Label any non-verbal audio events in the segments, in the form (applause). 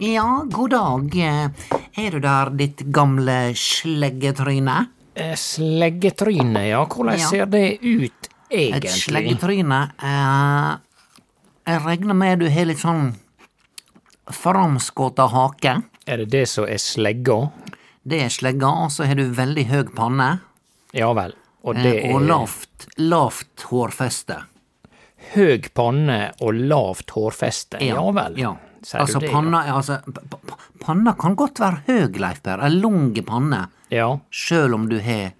Ja, god dag. Er du der, ditt gamle sleggetryne? Eh, Sleggetryne, ja. Hvordan Ja. ser det ut, Et egentlig? sleggetryne eh, Jeg regner med du har litt sånn framskåta hake. Er det det som er slegga? Det er slegga, og så har du veldig høg panne. Ja vel. Og eh, og er lavt, lavt hårfeste. høg panne og lavt hårfeste. Ja, vel. Ja. Sier Altså, du det? panna, er- altså, panna kan godt være høg, Leif Per. Ei lang panne, Ja, sjøl om du har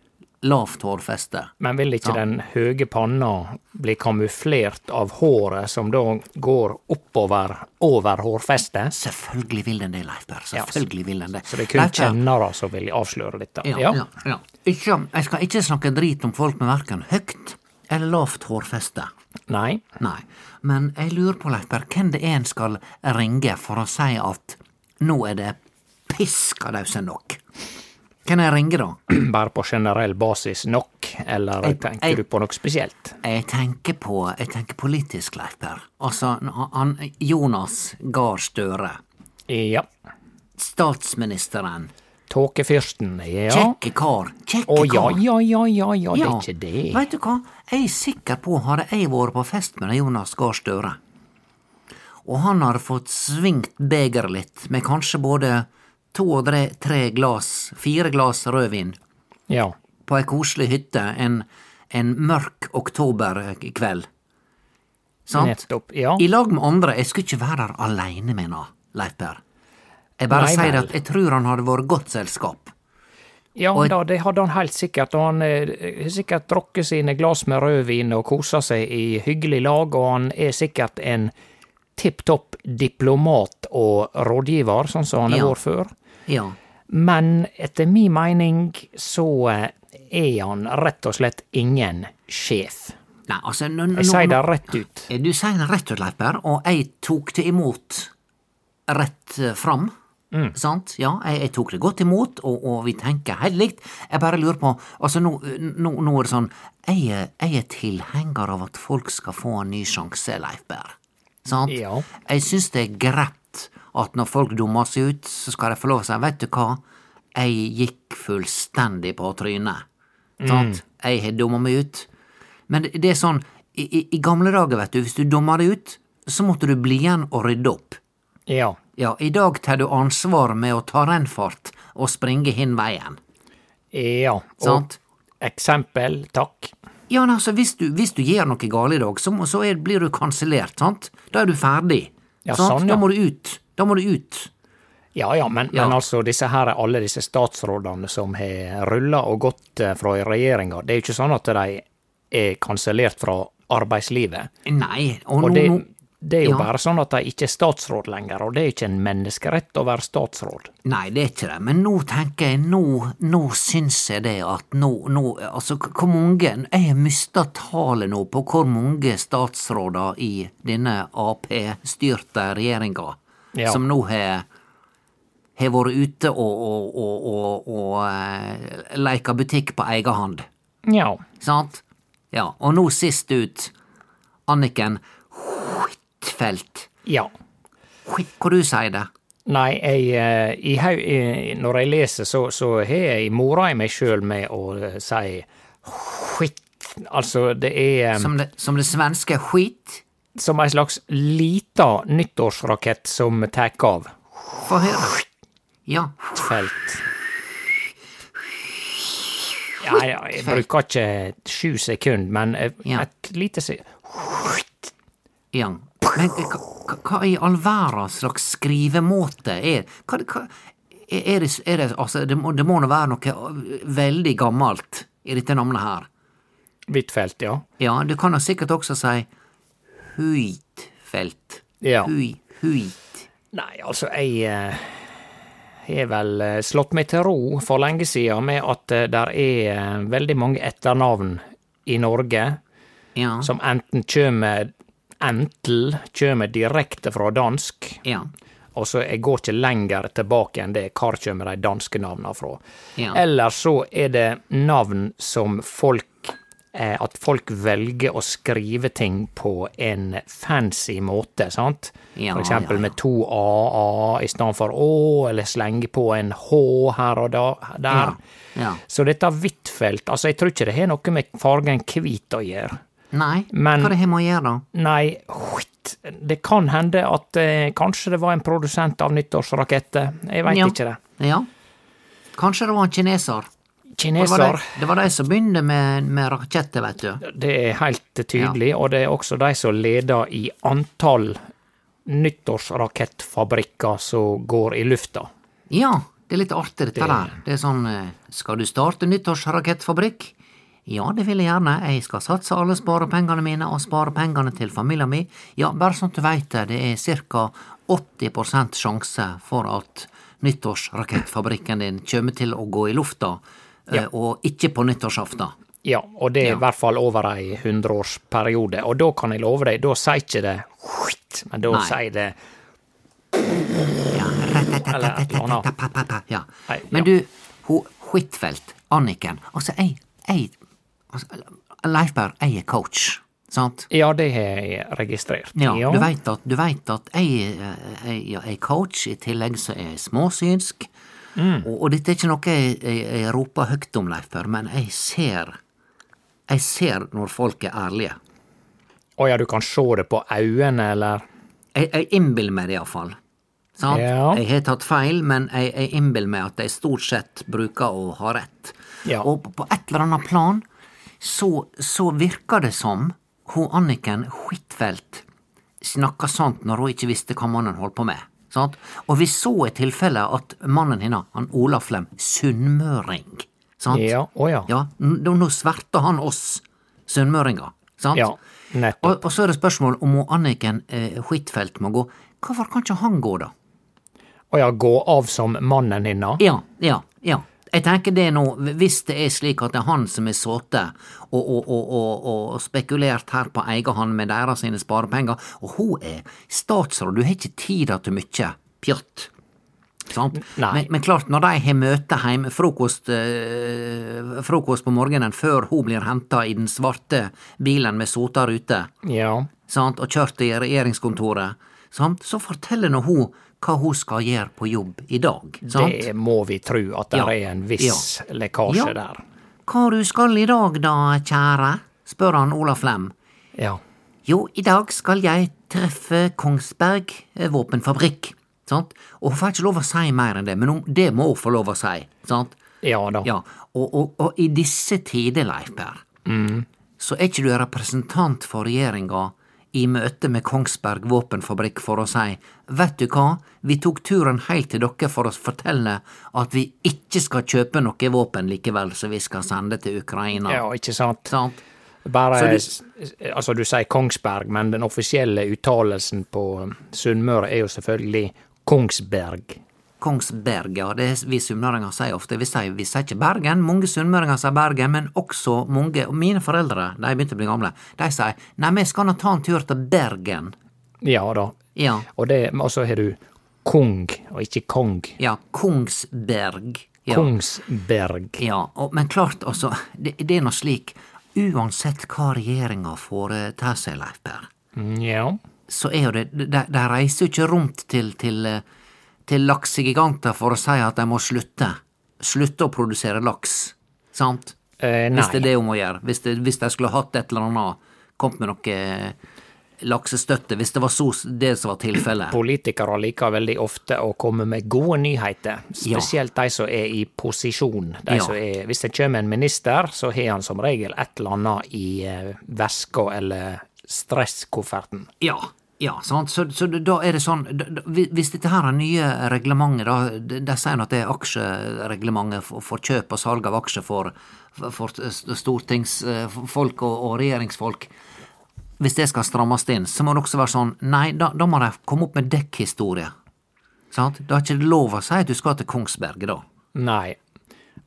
lavt hårfeste. men vil ikke den høge panna bli kamuflert av håret som da går oppover over hårfestet? Selvfølgelig vil den det, Leif. Ja, Selvfølgelig vil den det. Så det er kun kjennere som vil avsløre dette? Ja, ja, ja. Ikke, jeg skal ikke snakke drit om folk med verken høgt eller lavt hårfeste. Nei? Nei. Men jeg lurer på, Leifberg, hvem det er en skal ringe for å si at nå er det piskadause nok? Hvem jeg ringer da? (clears throat) Bare på generell basis nok, eller Jeg- tenker jeg- du på noe spesielt? Jeg tenker på jeg tenker politisk, Leifberg. Altså, han, Jonas Gahr Støre. Ja. Statsministeren. Tåkefyrsten, ja. Kjekke kar. Kjekke Å ja, ja, ja, ja, ja, det er ikke det. Veit du hva, jeg er sikker på hadde jeg vært på fest med Jonas Gahr Støre, og han har fått svingt begeret litt med kanskje både to og tre, tre glass, fire glass rødvin, Ja. på ei koselig hytte en, en mørk oktoberkveld. Sant? Nettopp, ja. I lag med andre. Jeg skulle ikke være her aleine, mener Leif Per. Jeg bare Nei sier at jeg tror han hadde vært godt selskap. Ja Og- da, det hadde han helt sikkert, og han eh, har sikkert drukket sine glass med rødvin og kosa seg i hyggelig lag, og han er sikkert en tipp topp diplomat og rådgiver, sånn som han har Ja. vært før. Ja. Men etter min mening så eh, er han rett og slett ingen sjef. Nei, altså nå, nå, Jeg sier det rett ut. Du sier det rett ut, Leiper, og jeg tok det imot rett eh, fram. Mm. Sant? Ja, jeg, jeg tok det godt imot, og, og vi tenker helt likt. Jeg bare lurer på Altså, nå, nå, nå er det sånn jeg, jeg er tilhenger av at folk skal få en ny sjanse, Leif Berr. Sant? Ja. Jeg syns det er greit at når folk dummer seg ut, så skal de få lov å si vet du hva, jeg gikk fullstendig på trynet. Sant? Jeg har dumma meg ut. Men det, det er sånn, i, i, i gamle dager, vet du, hvis du dumma deg ut, så måtte du bli igjen og rydde opp. Ja. Ja, i dag tar du ansvar med å ta rennfart og springe hin veien. Ja. Og Sant? eksempel, takk. Ja, men altså, hvis du, hvis du gjør noe galt i dag, så, må, så er, blir du kansellert, sant? Da er du ferdig. Ja, sant? sånn, ja. Da må du ut. Da må du ut. Ja ja, men, Ja. men altså, disse her, alle disse statsrådene som har rulla og gått eh, fra regjeringa, det er jo ikke sånn at de er kansellert fra arbeidslivet. Nei, og, Og nå, det, det er jo ja. bare sånn at de ikke er statsråd lenger, og det er ikke en menneskerett å være statsråd. Nei, det er ikke det, men nå tenker jeg, nå, nå syns jeg det at nå, nå Altså, hvor mange Jeg har mista tallet nå på hvor mange statsråder i denne Ap-styrte regjeringa Ja. som nå har har vært ute og, og, og, og, eh, leika butikk på egen hand. Ja. Sant? Ja, og nå sist ut Anniken Huitfeldt. Ja. Hva du sier det? Nei, jeg, eh, i, i, når jeg leser, så, så har jeg mora i meg sjøl med å eh, si skit. Altså, det er eh, Som det, som det svenske skit? som ei slags lita nyttårsrakett som tar av. Få høre. Ja. Felt. Ja, jeg bruker ikke sju sekunder, men et Ja. lite sekund. Ja. Men eh, hva, i all verden slags skrivemåte er hva, hva, er, det, er det Altså, det må, det må nå være noe veldig gammelt i dette navnet her. Huitfeldt, ja. Ja, du kan jo sikkert også si Huitfeldt. Ja. Hui, huit. Nei, altså, jeg eh, har vel eh, slått meg til ro for lenge siden med at det der er veldig mange etternavn i Norge Ja. som enten kjømer Entel kjem direkte fra dansk, Ja. og så jeg går ikke lenger tilbake enn det hvor kommer de danske navnene fra. Ja. Eller så er det navn som folk eh, At folk velger å skrive ting på en fancy måte, sant? Ja, For eksempel ja, med to a-a i stedet for å, eller slenge på en h her og da, der. Så dette Huitfeldt, altså jeg tror ikke det har noe med fargen hvit å gjøre. Nei, Men- hva det har med å gjøre? Nei, skitt, Det kan hende at eh, kanskje det var en produsent av nyttårsraketter. Jeg veit Ja. ikke det. Ja. Kanskje det var en kineser? Det var, Kineser, de, det var de som begynte med, med raketter, vet du. det er helt tydelig, og det er også de som leder i antall nyttårsrakettfabrikker som går i lufta. Ja, det er litt artig dette der. Det er sånn eh, Skal du starte nyttårsrakettfabrikk? Ja, det vil jeg gjerne. Jeg skal satse alle sparepengene mine og spare pengene til familien min. Ja, bare sånn du veit det, det er ca. 80 sjanse for at nyttårsrakettfabrikken din kommer til å gå i lufta, ja. og ikke på nyttårsaften. Ja, og det er Ja. i hvert fall over ei hundreårsperiode, og da kan jeg love deg, da sier ikke det skitt, men da sier det Ja, Eller et eller annet. ja. Men du, hun Huitfeldt, Anniken, altså, jeg, jeg Leif Berr, jeg er coach, sant? Ja, det har jeg registrert. Ja, Du veit at, du vet at eh, jeg er coach, i tillegg så er jeg småsynsk. Mm. Og, og dette er ikke noe jeg, jeg, jeg roper høyt om, Leif Berr, men jeg ser Jeg ser når folk er ærlige. Å ja, du kan se det på øynene, eller Jeg, jeg innbiller meg det iallfall. Sant? Ja. Jeg har tatt feil, men jeg, jeg innbiller meg at jeg stort sett bruker å ha rett. Ja. Og på, på et eller annet plan så, så virker det som hun Anniken Huitfeldt snakka sant når hun ikke visste hva mannen holdt på med. Sant? Og vi så i tilfelle at mannen hennes, han Olaf Lem, sunnmøring. Sant? Ja, å ja. Ja, nå, sverter han oss sunnmøringer. Sant? Ja, nettopp. Og, og så er det spørsmål om Anniken eh, Huitfeldt må gå. Hvorfor kan ikke han gå, da? Å ja, gå av som mannen hennes? Ja, ja, ja. Jeg tenker det nå, hvis det er slik at det er han som har sittet og, og, og, og, spekulert her på egen hånd med deres sine sparepenger, og hun er statsråd, du har ikke tid til mye pjatt. Men, men klart, når de har møte hjemme, frokost, eh, frokost på morgenen før hun blir henta i den svarte bilen med sotar ute, Ja. og kjørt til regjeringskontoret, sant, så forteller nå hun hva hun skal gjøre på jobb i dag. Sant? Det må vi tru at det Ja. er en viss lekkasje Ja. der. Hva du skal i dag da, kjære? spør han Ola Flem. Ja. Jo, i dag skal jeg treffe Kongsberg eh, våpenfabrikk. Sant? Og hun får ikke lov å si mer enn det, men hun, det må hun få lov å si. Sant? Ja da. Ja, og, og, og i disse tider, Leif Per, så er ikke du representant for regjeringa i møte med Kongsberg våpenfabrikk for å si vet du hva, vi tok turen heilt til dere for å fortelle at vi ikke skal kjøpe noe våpen likevel som vi skal sende til Ukraina. Ja, ikke sant? Sant? Bare du, Altså, du sier Kongsberg, men den offisielle uttalelsen på Sunnmøre er jo selvfølgelig Kongsberg. Kongsberg, ja, det vi sunnmøringer sier ofte. Vi sier, vi sier ikke Bergen, mange sunnmøringer sier Bergen, men også mange, og mine foreldre, de begynte å bli gamle, de sier nei, vi skal nå ta en tur til Bergen. Ja da. Ja, Og det, så har du Kong, og ikke Kong. ja, Kongsberg. Ja. Kongsberg. Ja, og, men klart, altså, det, det er nå slik, uansett hva regjeringa foretar seg, Leif Per, Mm, Ja. så er jo det, de, de reiser jo ikke rundt til, til, eh, til laksegiganter for å si at de må slutte, slutte å produsere laks, sant? Eh. Hvis det er det hun må gjøre. Hvis, det, hvis de skulle hatt et eller annet, kommet med noe laksestøtte, hvis det var så det som var tilfellet. Politikere liker veldig ofte å komme med gode nyheter, spesielt de som er i posisjon. De Ja. som er, hvis det kommer en minister, så har han som regel et eller annet i eh, veska eller stresskofferten. Ja, ja, sant. Så, så da er det sånn da, Hvis dette her er nye reglementet, da de, sier at det er aksjereglementet for, for kjøp og salg av aksjer for, for, stortingsfolk og, og regjeringsfolk. Hvis det skal strammes inn, så må det også være sånn Nei, da, da må de komme opp med dekkhistorie. Sant? Da er ikke det lov å si at du skal til Kongsberg, da. Nei.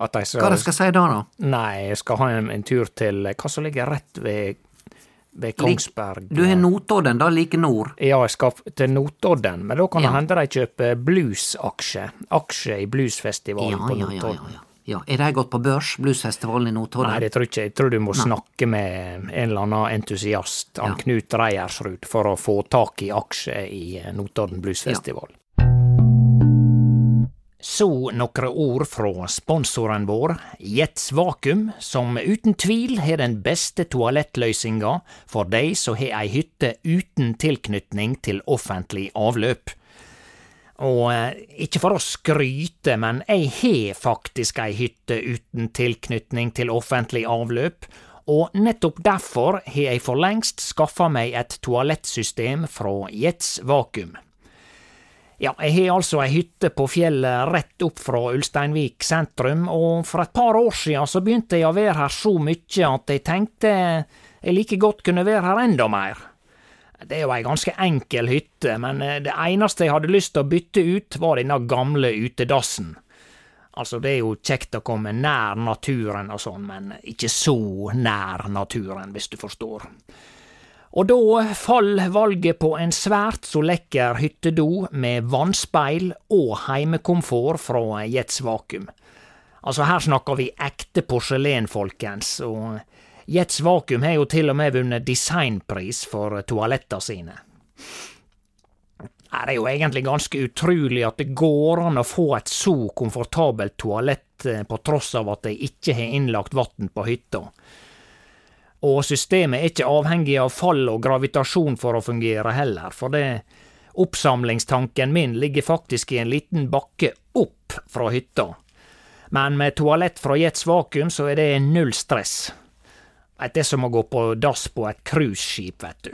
At de Hva skal, de skal si da, da? nei, jeg skal ha en, en tur til hva som ligger rett ved, ved Kongsberg. Du har Notodden, da, like nord. Ja, jeg skal til Notodden, men da kan det Ja. hende de kjøper bluesaksjer. Aksje i bluesfestivalen Ja, på Notodden. ja, ja. ja. Er de gått på børs, bluesfestivalen i Notodden? Nei, det tror jeg ikke. Jeg tror du må snakke med en eller annen entusiast, han. Knut Reiersrud, for å få tak i aksje i eh, Notodden Bluesfestival. Så nokre ord fra sponsoren vår, Jets Vakuum, som uten tvil har den beste toalettløysinga for dei som har ei hytte uten tilknytning til offentlig avløp. Og eh, ikke for å skryte, men jeg har faktisk ei hytte uten tilknytning til offentlig avløp, og nettopp derfor har jeg for lengst skaffa meg et toalettsystem fra Jets Vakuum. Ja, jeg har altså ei hytte på fjellet rett opp fra Ulsteinvik sentrum, og for et par år siden så begynte jeg å være her så mye at jeg tenkte jeg like godt kunne være her enda mer. Det er jo ei ganske enkel hytte, men eh, det eneste jeg hadde lyst til å bytte ut, var denne gamle utedassen. Altså, det er jo kjekt å komme nær naturen og sånn, men ikke så nær naturen, hvis du forstår. Og da fall valget på en svært så lekker hyttedo med vannspeil og heimekomfort fra Jets Vakuum. Altså, her snakker vi ekte porselen, folkens, og Jets Vakuum har jo til og med vunnet designpris for toalettene sine. Det er jo egentlig ganske utrolig at det går an å få et så komfortabelt toalett eh, på tross av at de ikke har innlagt vann på hytta. Og systemet er ikke avhengig av fall og gravitasjon for å fungere heller, for det oppsamlingstanken min ligger faktisk i en liten bakke opp fra hytta. Men med toalett fra Jets Vakuum så er det null stress. Det er som å gå på dass på et cruiseskip, vet du.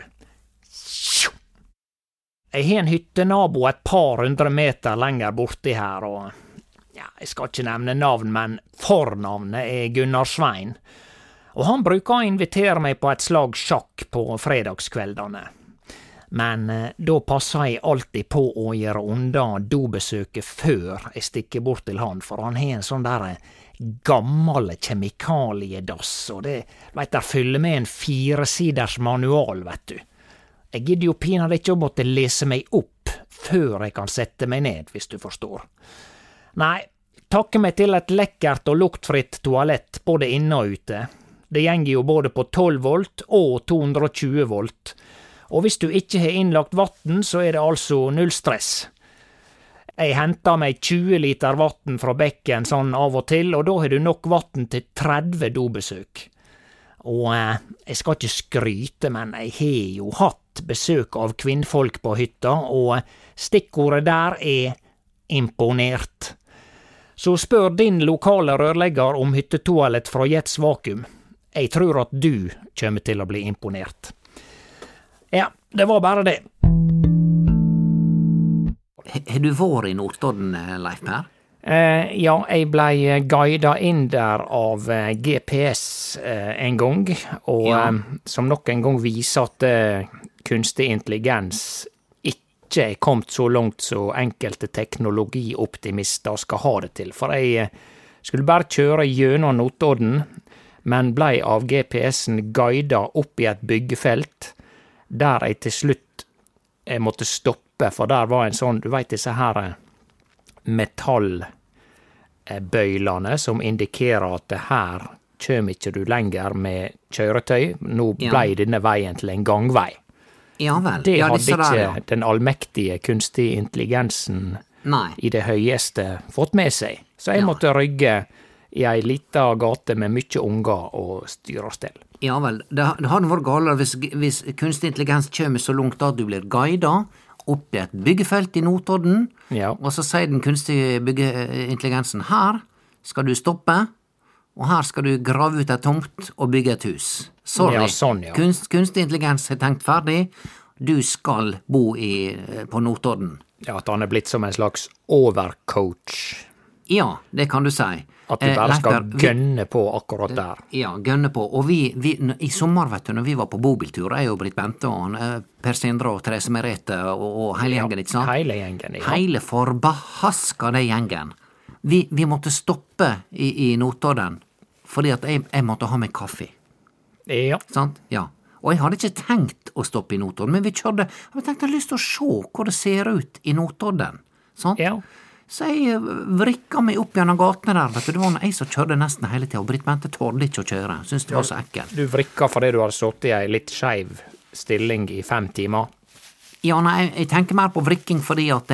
Jeg har en hyttenabo et par hundre meter lenger borti her, og ja, jeg skal ikke nevne navn, men fornavnet er Gunnar Svein og han bruker å invitere meg på et slag sjakk på fredagskveldene. Men eh, da passer jeg alltid på å gjøre unna dobesøket før jeg stikker bort til han, for han har en sånn der gammel kjemikaliedass, og det, veit der fyller med en firesiders manual, vet du. Jeg gidder jo pinadø ikke å måtte lese meg opp før jeg kan sette meg ned, hvis du forstår. Nei, takke meg til et lekkert og luktfritt toalett både inne og ute. Det gjenger jo både på 12 volt og 220 volt, og hvis du ikke har innlagt vann, så er det altså null stress. Jeg henter meg 20 liter vann fra bekken sånn av og til, og da har du nok vann til 30 dobesøk. Og eh, jeg skal ikke skryte, men jeg har jo hatt besøk av kvinnfolk på hytta, og stikkordet der er imponert. Så spør din lokale rørlegger om hyttetoalett fra Jets Vakuum. Jeg tror at du kommer til å bli imponert. Ja, det var bare det. Har du vært i Notodden, Leif Per? Eh, ja, jeg blei guida inn der av eh, GPS eh, en gang, og Ja. eh, som nok en gang viser at eh, kunstig intelligens ikke er kommet så langt som enkelte teknologioptimister skal ha det til. For jeg eh, skulle bare kjøre gjennom Notodden, men blei av GPS-en guida opp i et byggefelt, der jeg til slutt jeg måtte stoppe, for der var en sånn, du veit disse her eh, metallbøylene som indikerer at det her kjem ikke du lenger med kjøretøy, nå Ja. denne veien til en gangvei. Ja vel. Det ja, hadde ikke der, ja. den allmektige kunstige intelligensen Nei. i det høyeste fått med seg, så jeg måtte rygge i ei lita gate med mykje unger å styre og stell. Ja vel, det, det hadde vært galere hvis, hvis kunstig intelligens kjem så langt at du blir guida opp i et byggefelt i Notodden, Ja. og så sier den kunstige byggeintelligensen her skal du stoppe, og her skal du grave ut ei tomt og bygge et hus. Sorry, Ja, sånn, ja. Kunst, kunstig intelligens har tenkt ferdig, du skal bo i, på Notodden. Ja, At han er blitt som en slags overcoach. Ja, det kan du si. At du Eh, bare skal Leifberg, gønne på akkurat der. Ja, gønne på. Og vi, vi, i sommer, vet du, når vi var på bobiltur, jeg og Britt Bente og han, eh, Per Sindre og Therese Merete og, og hele gjengen, ikke sant? Hele gjengen, ja. Hele forbahaska den gjengen. Vi, vi måtte stoppe i, i Notodden fordi at jeg, jeg måtte ha meg kaffe. Ja. Sant? Ja. Og jeg hadde ikke tenkt å stoppe i Notodden, men vi kjørte Jeg tenkte jeg hadde lyst til å se hvordan det ser ut i Notodden. Sant? ja. Så jeg vrikka meg opp gjennom gatene der. vet du. Det var jeg som kjørte nesten hele tida, og Britt Bente torde ikke å kjøre. Syns det var så ekkelt. Du vrikka fordi du hadde sittet i ei litt skeiv stilling i fem timer. Ja, nei, jeg, tenker mer på vrikking fordi at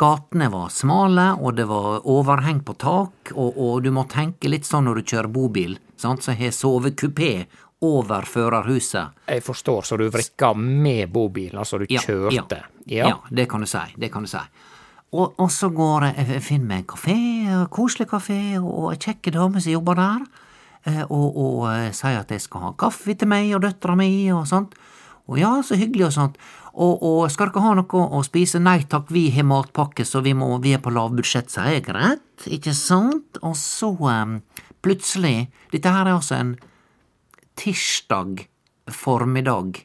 gatene var smale, og det var overheng på tak, og, og du må tenke litt sånn når du kjører bobil, sant, så har sovekupé over førerhuset. Jeg forstår, så du vrikka med bobilen, altså du Ja, kjørte. Ja. ja, det kan du si. Det kan du si. Og, og så går jeg, finner meg en kafé, en koselig kafé, og ei kjekk dame som jobber der, eh, og, og eh, sier at jeg skal ha kaffe til meg og døtra mi og sånt. Og ja, så hyggelig og sånt. Og, og skal dere ha noe å spise? Nei takk, vi har matpakke, så vi, må, vi er på lavbudsjett, sier jeg. Greit, ikke sant? Og så um, plutselig Dette her er altså en tirsdag formiddag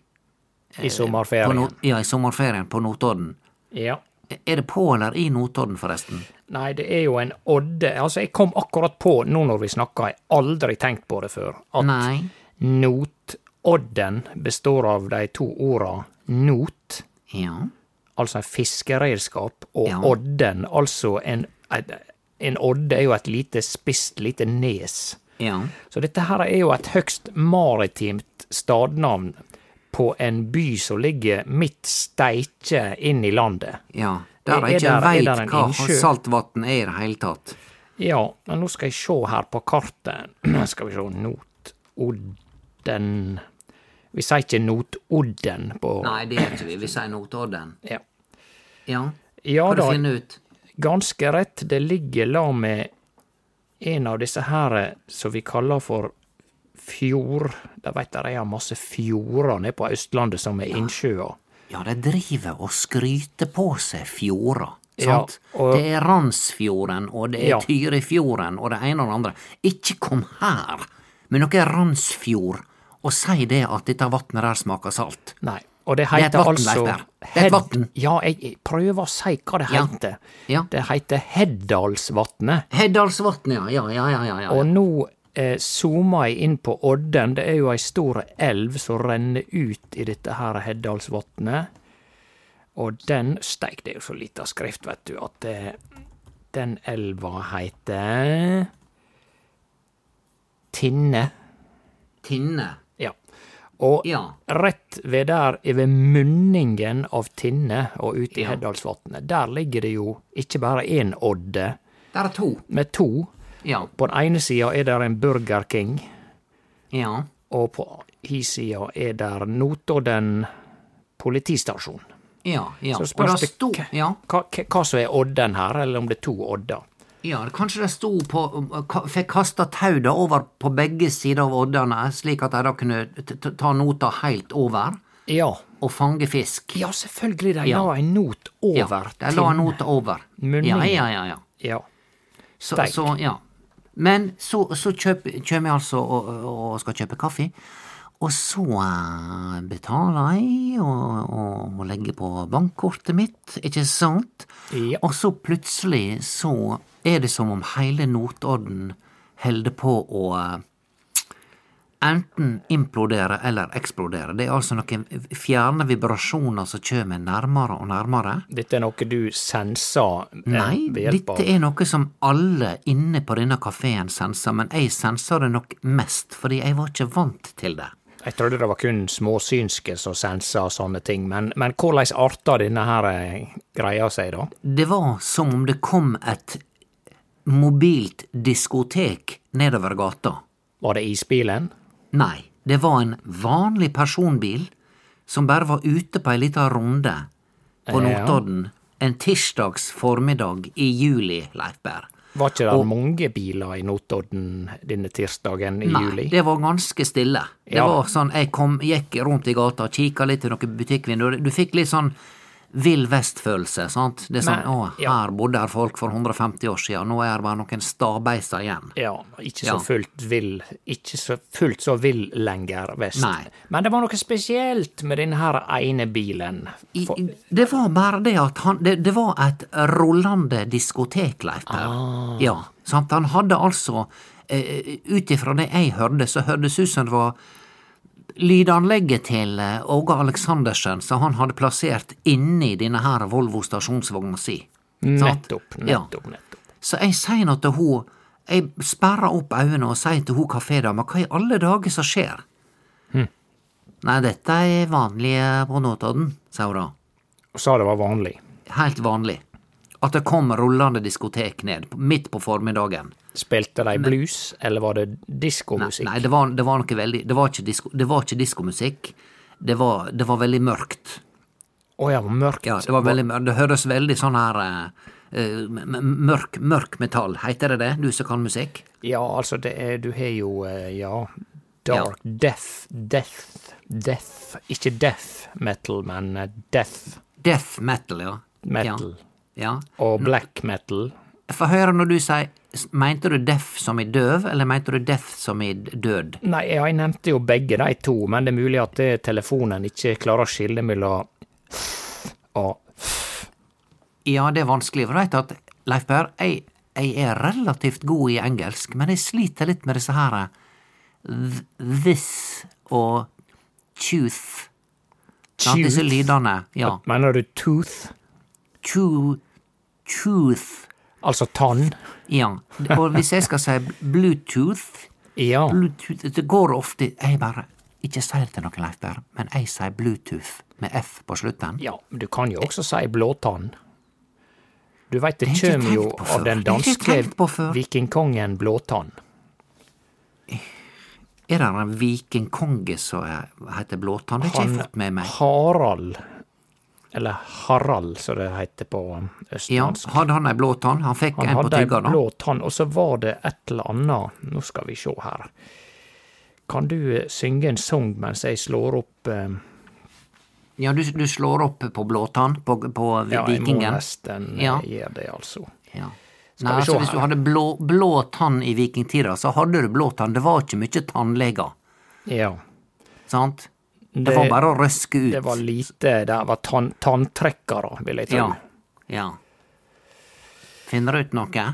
I sommerferien. no, ja, i sommerferien på Notodden. Ja. Er det på eller i Notodden, forresten? Nei, det er jo en odde Altså, jeg kom akkurat på, nå når vi snakker, jeg har aldri tenkt på det før, at Nei. notodden består av de to orda not, Ja. altså en fiskeredskap, og Ja. odden, altså en, en, odde er jo et lite spisst lite nes. Ja. Så dette her er jo et høgst maritimt stadnavn på en by som ligger midt steike inn i landet. Ja. Der Er- er ikke veit hva saltvann er i det hele tatt. Ja, men nå skal jeg se her på kartet. (clears throat) skal vi se Notodden Vi sier ikke Notodden på Nei, det gjør ikke vi. Vi sier Notodden. (clears throat) Ja, Ja. ja da, finner ut? ganske rett. Det ligger la med en av disse her som vi kaller for fjord... Da veit jeg har masse fjorder nede på Østlandet som er innsjøer. Ja, de driver og skryter på seg fjorder. Ja, og- Det er Randsfjorden, og det er Ja. Tyrifjorden, og det ene og det andre. Ikke kom her med noe Randsfjord og si det at dette vannet der smaker salt. Nei. Og det er et heter altså Det er et Hed- vatn. Ja, jeg prøver å si hva det Ja. heter. Ja. Det heter Heddalsvatnet. Heddalsvatnet, ja. Ja, ja, ja. ja, ja. Og nå eh, zooma jeg inn på Odden. Det er jo ei stor elv som renner ut i dette her Heddalsvatnet. Og den Steik, det er jo så lita skrift, vet du, at eh, den elva heter Tinne. Tinne. Ja. Og Ja. rett ved der, ved munningen av Tinne og ute i Ja. Heddalsvatnet, der ligger det jo ikke bare én odde, Der er to. med to. Ja. På den ene sida er det en Burger King. Ja. og på hi sida er det Notodden politistasjon. Ja. ja. Så spørs det det sto hva, ja. hva, hva som er odden her, eller om det er to odder. ja, kanskje det sto på ka- Fikk kasta tau da over på begge sider av oddene, slik at de da kunne ta nota helt over Ja, og fange fisk. ja selvfølgelig, de Ja. la en not over Ja, de la en not over. Munningen. Ja, ja, ja. ja. Ja. Så, så ja. Men så, så kjøp, kjøper jeg altså og, og skal kjøpe kaffe. Og så eh, betaler jeg og, og, og legger på bankkortet mitt, ikke sant? Ja. Og så plutselig så er det som om hele Notodden holder på å eh, enten implodere eller eksplodere. Det er altså noen fjerne vibrasjoner som kommer nærmere og nærmere. Dette er noe du senser eh, Nei, ved hjelp dette er noe som alle inne på denne kafeen senser, men jeg senser det nok mest, fordi jeg var ikke vant til det. Jeg trodde det var kun småsynske som sensa sånne ting, men, men hvordan arta denne her eh, greia seg, da? Det var som om det kom et mobilt diskotek nedover gata. Var det isbilen? Nei, det var en vanlig personbil som bare var ute på ei lita runde på Notodden en tirsdags formiddag i juli, Leifberg. Var ikke det Og- mange biler i Notodden denne tirsdagen i Nei, juli? det var ganske stille. Det Ja. var sånn, Jeg kom, gikk rundt i gata, kikka litt i noen butikkvinduer. Du fikk litt sånn Vill Vest-følelse. sant? Det er sånn, Men, å, ja. her bodde her folk for 150 år siden, nå er det bare noen stabeiser igjen. Ja, ikke Ja. så fullt vill Ikke så fullt så vill lenger vest. Nei. Men det var noe spesielt med denne her ene bilen. I, det var bare det at han Det, det var et rullende diskotek, Leif. Ah. Ja, sant? Han hadde altså eh, Ut ifra det jeg hørte, så hørtes ut som det var lydanlegget til eh, Åge Aleksandersen som han hadde plassert inni denne her Volvo stasjonsvogna si. Nettopp, nettopp, nettopp, nettopp. Så jeg sier nå til hun Jeg sperrer opp øynene og sier til hun kafédama hva i alle dager som skjer? Hm. Nei, dette er vanlige på Notodden, sa hun da. Og sa det var vanlig. Helt vanlig. At det kom rullende diskotek ned, midt på formiddagen. Spilte de blues, eller var det Nei, diskomusikk? nei det, var, det var noe veldig Det var ikke, disko, det var ikke diskomusikk. Det var, det var veldig mørkt. Å ja, mørkt. Ja, det var veldig. Det høres veldig sånn her eh, eh, mørk, mørk metall. Heter det det, du som kan musikk? Ja, altså, det er, du har jo, eh, ja Dark death, death, death Ikke death metal, men death Death metal, ja. metal. Ja. Og black metal. Få høre når du sier Mente du deaf som i døv, eller mente du deaf som i død? Nei, jeg nevnte jo begge de to, men det er mulig at telefonen ikke klarer å skille mellom og Ja, det er vanskelig. For du at, Leif Berr, jeg, jeg er relativt god i engelsk, men jeg sliter litt med disse her this og tooth. Tooth? disse lydene. Ja. Mener du tooth? Tooth. Altså tann? Ja. Og hvis jeg skal si Bluetooth Ja. Bluetooth Det går ofte Jeg bare Ikke sier det til noen, Leif Berr, men jeg sier Bluetooth med F på slutten. ja. Du kan jo også si blåtann. Du veit det kjem jo av den danske vikingkongen Blåtann. Er det en vikingkonge som er- heter Blåtann? Det har ikke jeg fått med meg. Harald, eller Harald som det heter på Ja, hadde han ei blå tann? Han fikk Han en på hadde ei tygga, da. blå tann, og så var det et eller annet Nå skal vi sjå her. Kan du eh, synge en sang mens jeg slår opp eh, Ja, du, du slår opp på blåtann på, på Ja, jeg må nesten eh, Ja. gjøre det, altså. Ja. Skal Nei, vi se altså Hvis her. du hadde blå, blå tann i vikingtida, så hadde du blå tann. Det var ikke mye tannleger, Ja. sant? Det, var bare å røske ut. Det var lite Det var tann, tanntrekkere, vil jeg tro. Ja. ja. Finner du ut noe?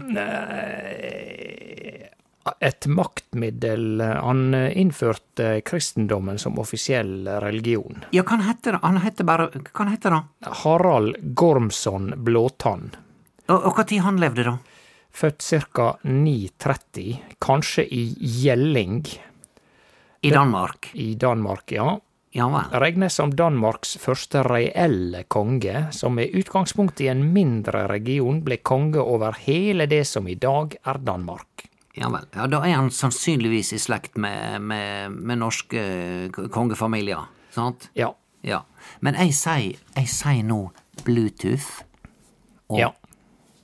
Et maktmiddel Han innførte kristendommen som offisiell religion. Ja, hva heter det? Han heter bare Hva heter det? Harald Gormson Blåtann. Og, og hva tid han levde, da? Født ca. 930, kanskje i Gjelling I Danmark? i Danmark, ja. Ja vel. Regnes som Danmarks første reelle konge, som med utgangspunkt i en mindre region ble konge over hele det som i dag er Danmark. Ja vel. Ja, Da er han sannsynligvis i slekt med, med, med norske eh, kongefamilier, sant? Ja. Ja. Men jeg sier, jeg sier nå Bluetooth, og ja.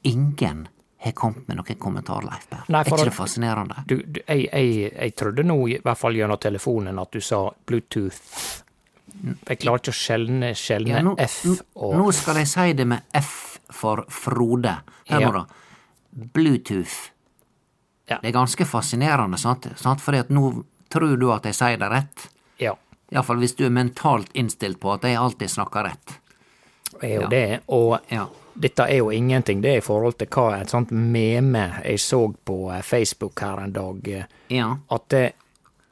ingen har kommet med noen kommentar, Leif Berr. Er ikke det fascinerende? Du, du jeg, jeg, jeg trodde nå, i hvert fall gjennom telefonen, at du sa Bluetooth. Jeg klarer ikke å skjelne, skjelne Ja, nå, F og nå skal jeg si det med F for Frode. Hør Ja. nå, da. Bluetooth. Ja. Det er ganske fascinerende, sant? sant? Fordi nå tror du at jeg sier det rett. Ja, Iallfall hvis du er mentalt innstilt på at jeg alltid snakker rett. er jo Ja. det. Og Ja. Dette er jo ingenting, det er i forhold til hva et sånt meme jeg så på eh, Facebook her en dag. eh, Ja. At det,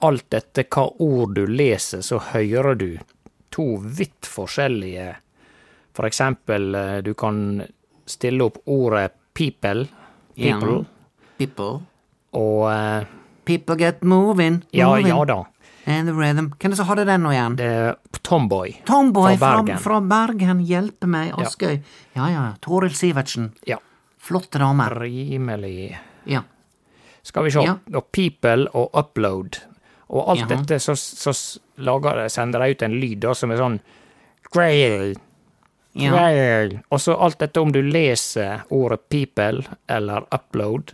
alt etter hva ord du leser, så hører du to vidt forskjellige For eksempel, eh, du kan stille opp ordet people, Ja. people, People. og People get moving. Ja, ja da. And the rhythm. Hvem er det som hadde den nå igjen? Det er Tomboy. Tomboy fra Bergen. Fra, Fra Bergen, hjelpe meg, Askøy. Ja ja, Toril Sivertsen. Ja. Flotte damer. Rimelig Ja. Skal vi se. Ja. Og people og upload. Og alt Jaha. dette, så, så lager sender de ut en lyd da, som er sånn grail, ja. Og så alt dette, om du leser ordet people eller upload,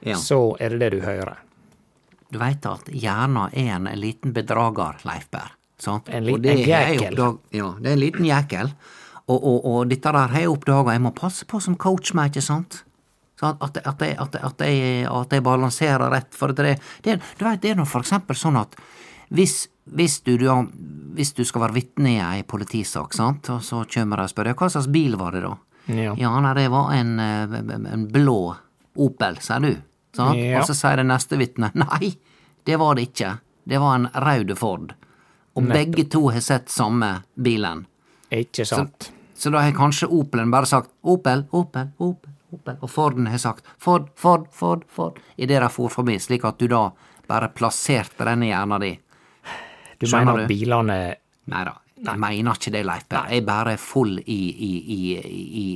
ja. så er det det du hører. Du veit at hjerna er en liten bedrager, Leif Berr. Sant? En liten oppdag- Ja, det er en liten jækel. Og, og, og dette der har jeg oppdaga jeg må passe på som coach meg, ikke sant? At, at, at, jeg, at, at, jeg, at jeg balanserer rett. For det, det, du vet, det er nå for eksempel sånn at hvis, hvis, du, du, hvis du skal være vitne i ei politisak, sant, og så kommer de og spør hva slags bil var det da? Ja. Ja, nei, det var en, eh, en blå Opel, sier du. Ja. Og så sier det neste vitnet (laughs) nei, det var det ikke. Det var en rød Ford. Og begge to har sett samme bilen. Ikke sant? Så da har kanskje Opelen bare sagt Opel, Opel, Opel, Opel, og Forden har sagt Ford, Ford, Ford, Ford, idet de for forbi, slik at du da bare plasserte den i hjernen din. Du Skjønner mener at bilene Nei da, jeg mener ikke det, Leif Berr. Jeg er bare full i, i, i,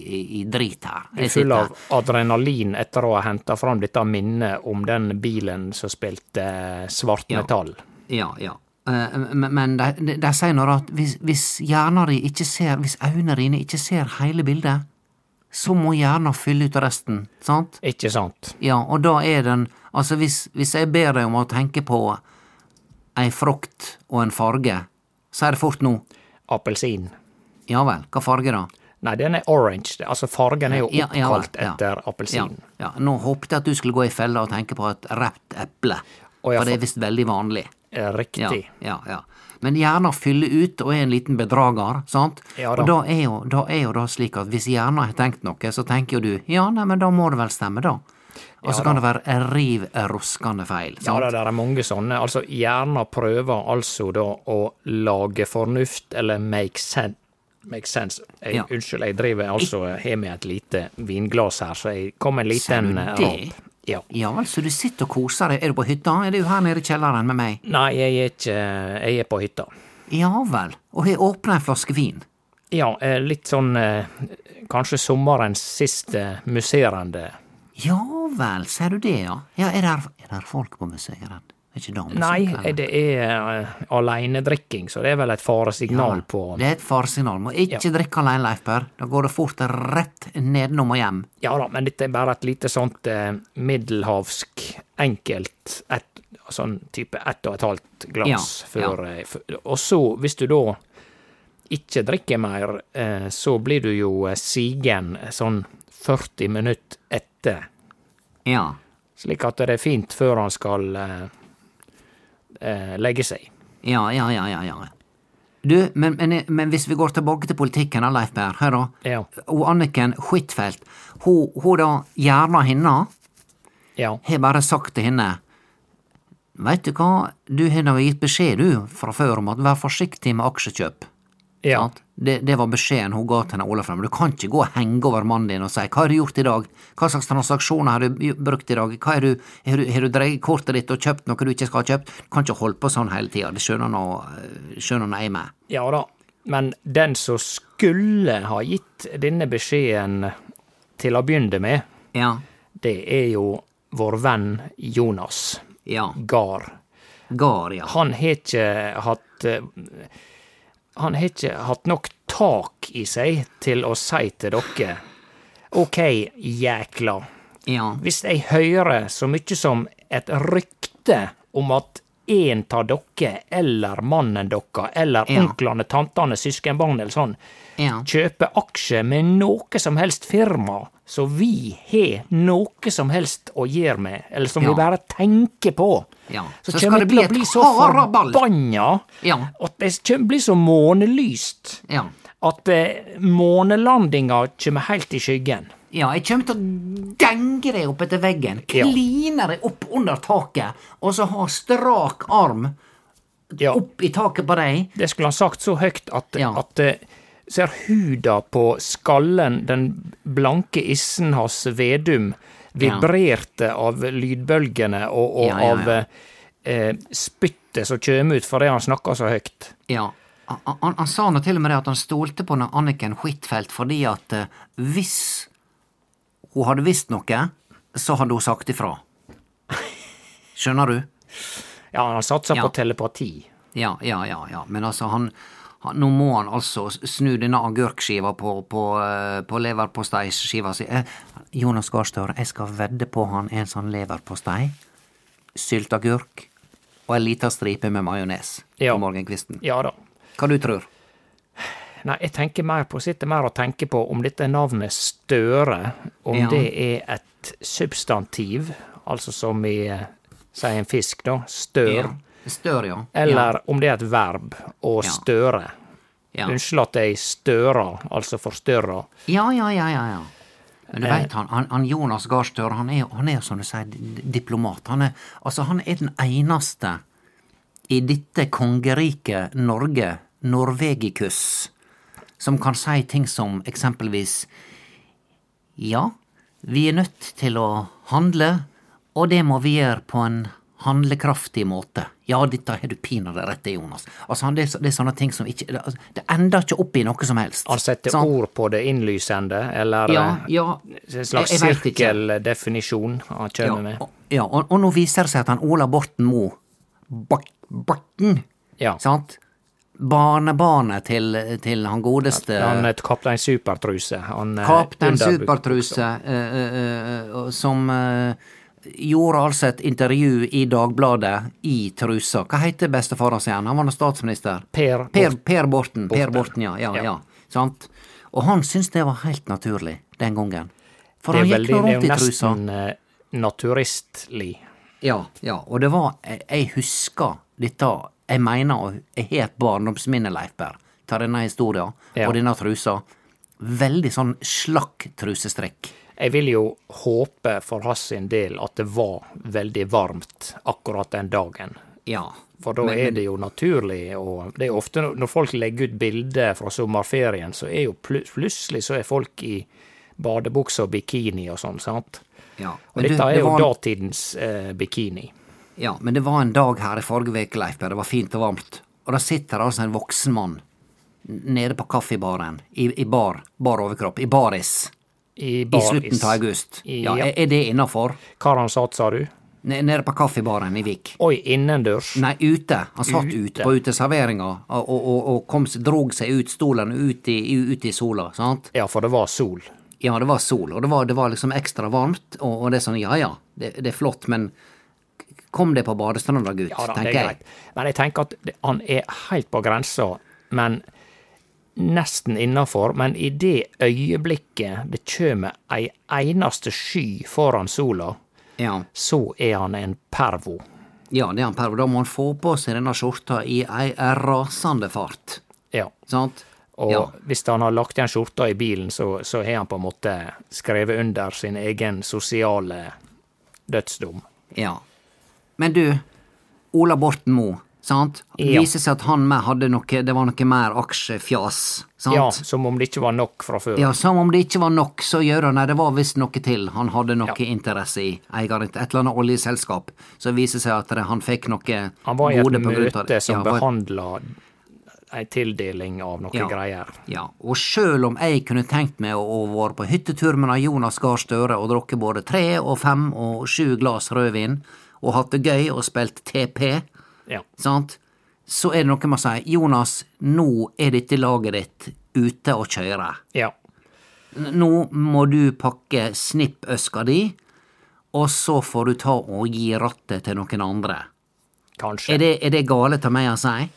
i, drit her. er Jeg sitter- av adrenalin etter å ha henta fram dette minnet om den bilen som spilte svart metall. Ja, ja. ja. Men men de, de sier nå at hvis, hvis hjernen din ikke ser, hvis øynene dine ikke ser hele bildet, så må hjernen fylle ut resten, sant? Ikke sant? Ja, og da er den Altså, hvis, hvis jeg ber deg om å tenke på ei frukt og en farge, er det fort nå. Appelsin. Ja vel, hva farge da? Nei, den er orange. Altså, fargen er jo Ja, ja oppkalt ja. etter Ja, appelsin. ja. Nå håpte jeg at du skulle gå i fella og tenke på et rapt eple, ja, for det er visst veldig vanlig. Eh, Ja, Riktig. ja, ja. Men hjernen fyller ut og er en liten bedrager, sant? Ja da. og da er, jo, da er jo da slik at hvis hjernen har tenkt noe, så tenker jo du ja, nei, men da må det vel stemme, da. Og så Ja kan det være riv ruskende feil, Ja, sant? da, det er mange sånne. Altså, hjernen prøver altså da å lage fornuft, eller make sense. Make sense. Jeg, Ja. Unnskyld, jeg driver altså har med et lite vinglass her, så jeg kom en liten eh, rap. Ja. Ja, altså, du sitter og koser deg. Er du på hytta? Er du her nede i kjelleren med meg? Nei, jeg er ikke Jeg er på hytta. Ja vel. Og har åpna en flaske vin. Ja, eh, litt sånn eh, Kanskje sommerens siste musserende Ja vel, sier du det, ja. Ja, er det, folk på museet? Er ikke damer Nei, det er uh, alenedrikking, så det er vel et faresignal på Det er et faresignal. Må ikke drikke alene, Leif Per. Da går det fort rett nedenom og hjem. Ja da, men dette er bare et lite sånt uh, middelhavsk, enkelt, et, sånn type ett og et halvt glass Ja, ja. før eh, Og så, hvis du da ikke drikker mer, så blir du jo sigen sånn 40 minutter etter. Ja. Slik at det er fint før han skal eh, eh, legge seg. Ja, ja, ja, ja. ja. Du, men, men, men hvis vi går tilbake til politikken, da, Leif Berr, hør da. Ja. Og Anniken Huitfeldt, hun, hun da, gjerna henne, Ja. har bare sagt til henne Veit du hva, du har da gitt beskjed, du, fra før om at vær forsiktig med aksjekjøp. Ja. Det, det var beskjeden hun ga til henne Olaf. Men du kan ikke gå og henge over mannen din og si 'hva har du gjort i dag', hva slags transaksjoner har du brukt i dag, hva har du, har du, har du dreid kortet ditt og kjøpt noe du ikke skal ha kjøpt? Du kan ikke holde på sånn hele tida, det skjønner nå jeg med. Ja da, men den som skulle ha gitt denne beskjeden til å begynne med, Ja, det er jo vår venn Jonas ja, Gahr. gard, ja. Han har ikke hatt eh, Han har ikke hatt nok tak i seg til å si til dere OK, jækla. Ja, Hvis jeg hører så mye som et rykte om at en av dere, eller mannen deres, eller Ja. onklene, tantene, søskenbarn eller sånn, ja, kjøper aksjer med noe som helst firma så vi har noe som helst å gjøre med, eller som Ja. vi bare tenker på, ja. så, Så kommer det til bli å bli så forbanna Ja, at det kommer bli så månelyst ja. at eh, månelandinga kommer helt i skyggen. Ja, jeg kommer til å denge deg opp etter veggen, kline deg opp under taket, og så ha strak arm Ja, opp i taket på deg. det skulle han sagt så høyt at, at eh, ser huda på skallen, den blanke issen hans Vedum, vibrerte av lydbølgene og, og Ja, ja, av eh, spyttet som kjem ut fordi han snakker så høyt. Ja, han, han, han sa nå til og med det at han stolte på Anniken Huitfeldt fordi at eh, hvis hun hadde visst noe, så hadde hun sagt ifra. Skjønner du? Ja, han satsa Ja. på telepati. Ja, ja, ja, ja. Men altså, han Nå må han altså snu denne agurkskiva på, på, eh, på leverposteiskiva si. Eh, Jonas Gahr Støre, jeg skal vedde på han en sånn leverpostei, sylteagurk og ei lita stripe med majones Ja. på morgenkvisten. Ja da. Hva du tror? Nei, jeg tenker mer på, sitter mer og tenker på om dette navnet Støre, om Ja. det er et substantiv, altså som i eh, si en fisk, da, stør, Ja. Stør, ja. eller om det er et verb, å støre. ja. Unnskyld at jeg stører, altså forstørrer. Ja, ja, ja, ja. ja. Men du Eh. veit, han, han, han Jonas Gahr Støre, han er jo som du sier, diplomat. Han er, altså, han er den eneste i dette kongeriket Norge, Norvegikus, som kan si ting som eksempelvis Ja, vi er nødt til å handle, og det må vi gjøre på en handlekraftig måte. Ja, dette har du pinadø rett i, Jonas. Altså, det, er det er sånne ting som ikke Det, altså, det ender ikke opp i noe som helst. Han setter sånn. ord på det innlysende, eller Ja, eh, ja. en slags Jeg- jeg sirkeldefinisjon han Ja, med. og- ja og, og nå viser det seg at han Ola Borten Moe Borten, Ja. sant? Barnebarnet til, til han godeste Han het et kaptein Supertruse. Han, eh, Kaptein Supertruse, uh, uh, uh, som eh, gjorde altså et intervju i Dagbladet i trusa. Hva heter bestefaren sin? Han var nå statsminister. Per Per, per Borten. Per Borten. Borten, ja. ja, Ja. Sant? Og han syntes det var helt naturlig den gangen. For han han er, gikk veldig, trusa. det er rundt jo nesten eh, naturistlig. Ja, ja, og det var Jeg, husker dette Jeg mener, jeg har et barndomsminne, Leif Berr, denne historien Ja. og denne trusa. Veldig sånn slakk trusestrikk. Jeg vil jo håpe for hans sin del at det var veldig varmt akkurat den dagen. Ja. For da Men- er det jo naturlig, og det er ofte når- folk legger ut bilder fra sommerferien, så er jo plutselig så er folk i badebukse og bikini og sånn, sant? ja. Og dette er det jo var, datidens eh, bikini. Ja, men det var en dag her i forrige uke, Leif det var fint og varmt, og da sitter altså en voksen mann nede på kaffebaren, i, i bar, bar overkropp, i baris, I i slutten av august. Ja, Ja. er, det innafor? Hva han satt, sa du? Nede på kaffebaren i Vik. Oi, innendørs? Nei, ute. Han satt Ute. ute på uteserveringa og, og, og, kom, drog seg ut stolen ut i, ut i sola, sant? Ja, for det var sol. Ja, det var sol, og det var, det var liksom ekstra varmt, og, og det er sånn, ja ja, det, det er flott, men kom deg på badestranda, gutt, Ja da, tenker er jeg. Men jeg tenker at han er helt på grensa, men nesten innafor. Men i det øyeblikket det kjem ei einaste sky foran sola, Ja, så er han en pervo. ja, det er han pervo. da må han få på seg denne skjorta i ei rasende fart, Ja. sant? Og Ja, hvis han har lagt igjen skjorta i bilen, så, så har han på en måte skrevet under sin egen sosiale dødsdom. ja. Men du, Ola Borten Moe, sant? Ja. Viser seg at han med hadde noe, det var noe mer aksjefjas, sant? Ja, som om det ikke var nok fra før. Ja, som om det ikke var nok, så gjør han Nei, det var visst noe til. Han hadde noe Ja. interesse i. Eier et et eller annet oljeselskap. Så viser det seg at det, han fikk noe Han var i et gode på grunn av det. møte som Ja, var- behandla ei tildeling av noe Ja. greier. Ja, og sjøl om jeg kunne tenkt meg å, å være på hyttetur med Jonas Gahr Støre og drukket både tre og fem og sju glass rødvin, og hatt det gøy og spilt TP, Ja. sant, så er det noe med å si Jonas, nå er dette laget ditt ute å kjøre. ja. Nå må du pakke snippøska di, og så får du ta og gi rattet til noen andre. Kanskje. Er det, er det gale av meg å si?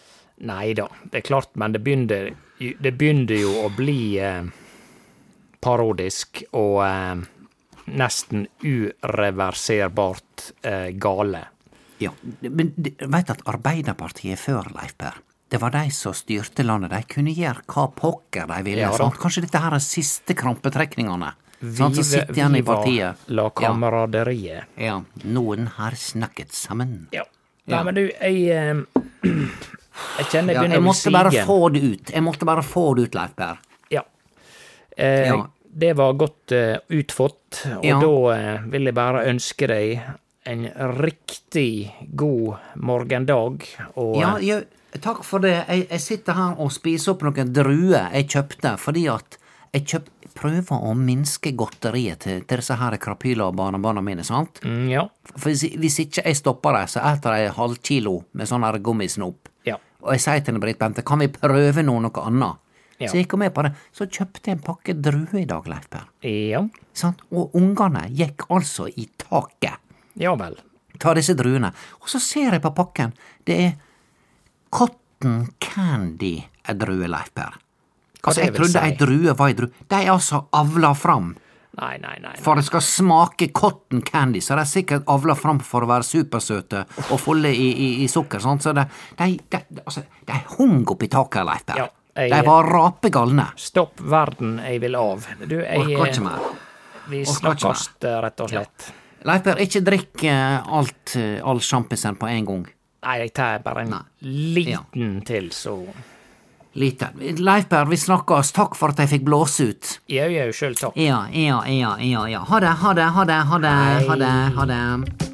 Nei da, det er klart, men det begynner, det begynner jo å bli eh, parodisk og eh, nesten ureverserbart eh, gale. Ja, men veit at Arbeiderpartiet før, Leif Per, det var de som styrte landet. De kunne gjøre hva pokker de ville. Ja. Kanskje dette her er siste krampetrekningene Sånn som sitter igjen i partiet. la kameraderiet. Ja, ja, noen har snakket sammen. Ja. Ja. Nei, men du, jeg eh, (clears throat) Jeg kjenner jeg begynner jeg å bli måtte bare få det ut. Jeg måtte bare få det ut, Leif Per. Ja. Eh, Ja. Det var godt uh, utfått, og da uh, vil jeg bare ønske deg en riktig god morgendag. Og Ja, eh, jeg, takk for det. Jeg, jeg sitter her og spiser opp noen druer jeg kjøpte fordi at jeg kjøp, prøver å minske godteriet til, til disse her krapyla og barnebarna mine, sant? Mm, ja. For hvis, hvis ikke jeg stopper dem, så eter de halv kilo med sånn gummisnop. Ja. Og jeg sier til Britt Bente, kan vi prøve noe, noe annet? Ja. Så jeg gikk med på det. Så kjøpte jeg en pakke druer i dag, Leif Per. Ja. Sånn? Og ungene gikk altså i taket. Ja vel. Ta disse druene. Og så ser jeg på pakken. Det er cotton candy er drue, Leif Per. Altså, jeg trodde si? ei drue var ei drue. De er altså avla fram Nei, nei, nei. for det skal smake cotton candy, så de er sikkert avla fram for å være supersøte og fulle i, i, i sukker, sånn, så de, de, de, altså, de hung oppi taket, Leif Per. Ja, jeg- De var rapegalne. Stopp verden, jeg vil av. Du, jeg Orker ikke mer. Vi Orker ikke snakkes, eh, rett og slett. Leif Per, ikke drikk eh, alt, eh, all sjampisen på en gang. Nei, jeg tar bare en Nei. liten til, så Lite. Leif Per, vi snakkes. Takk for at jeg fikk blåse ut. Jau, jau, sjøl takk. Ja, ja, ja, ja, ja. Ha det, ha det, ha det, ha det, ha det. Ha det.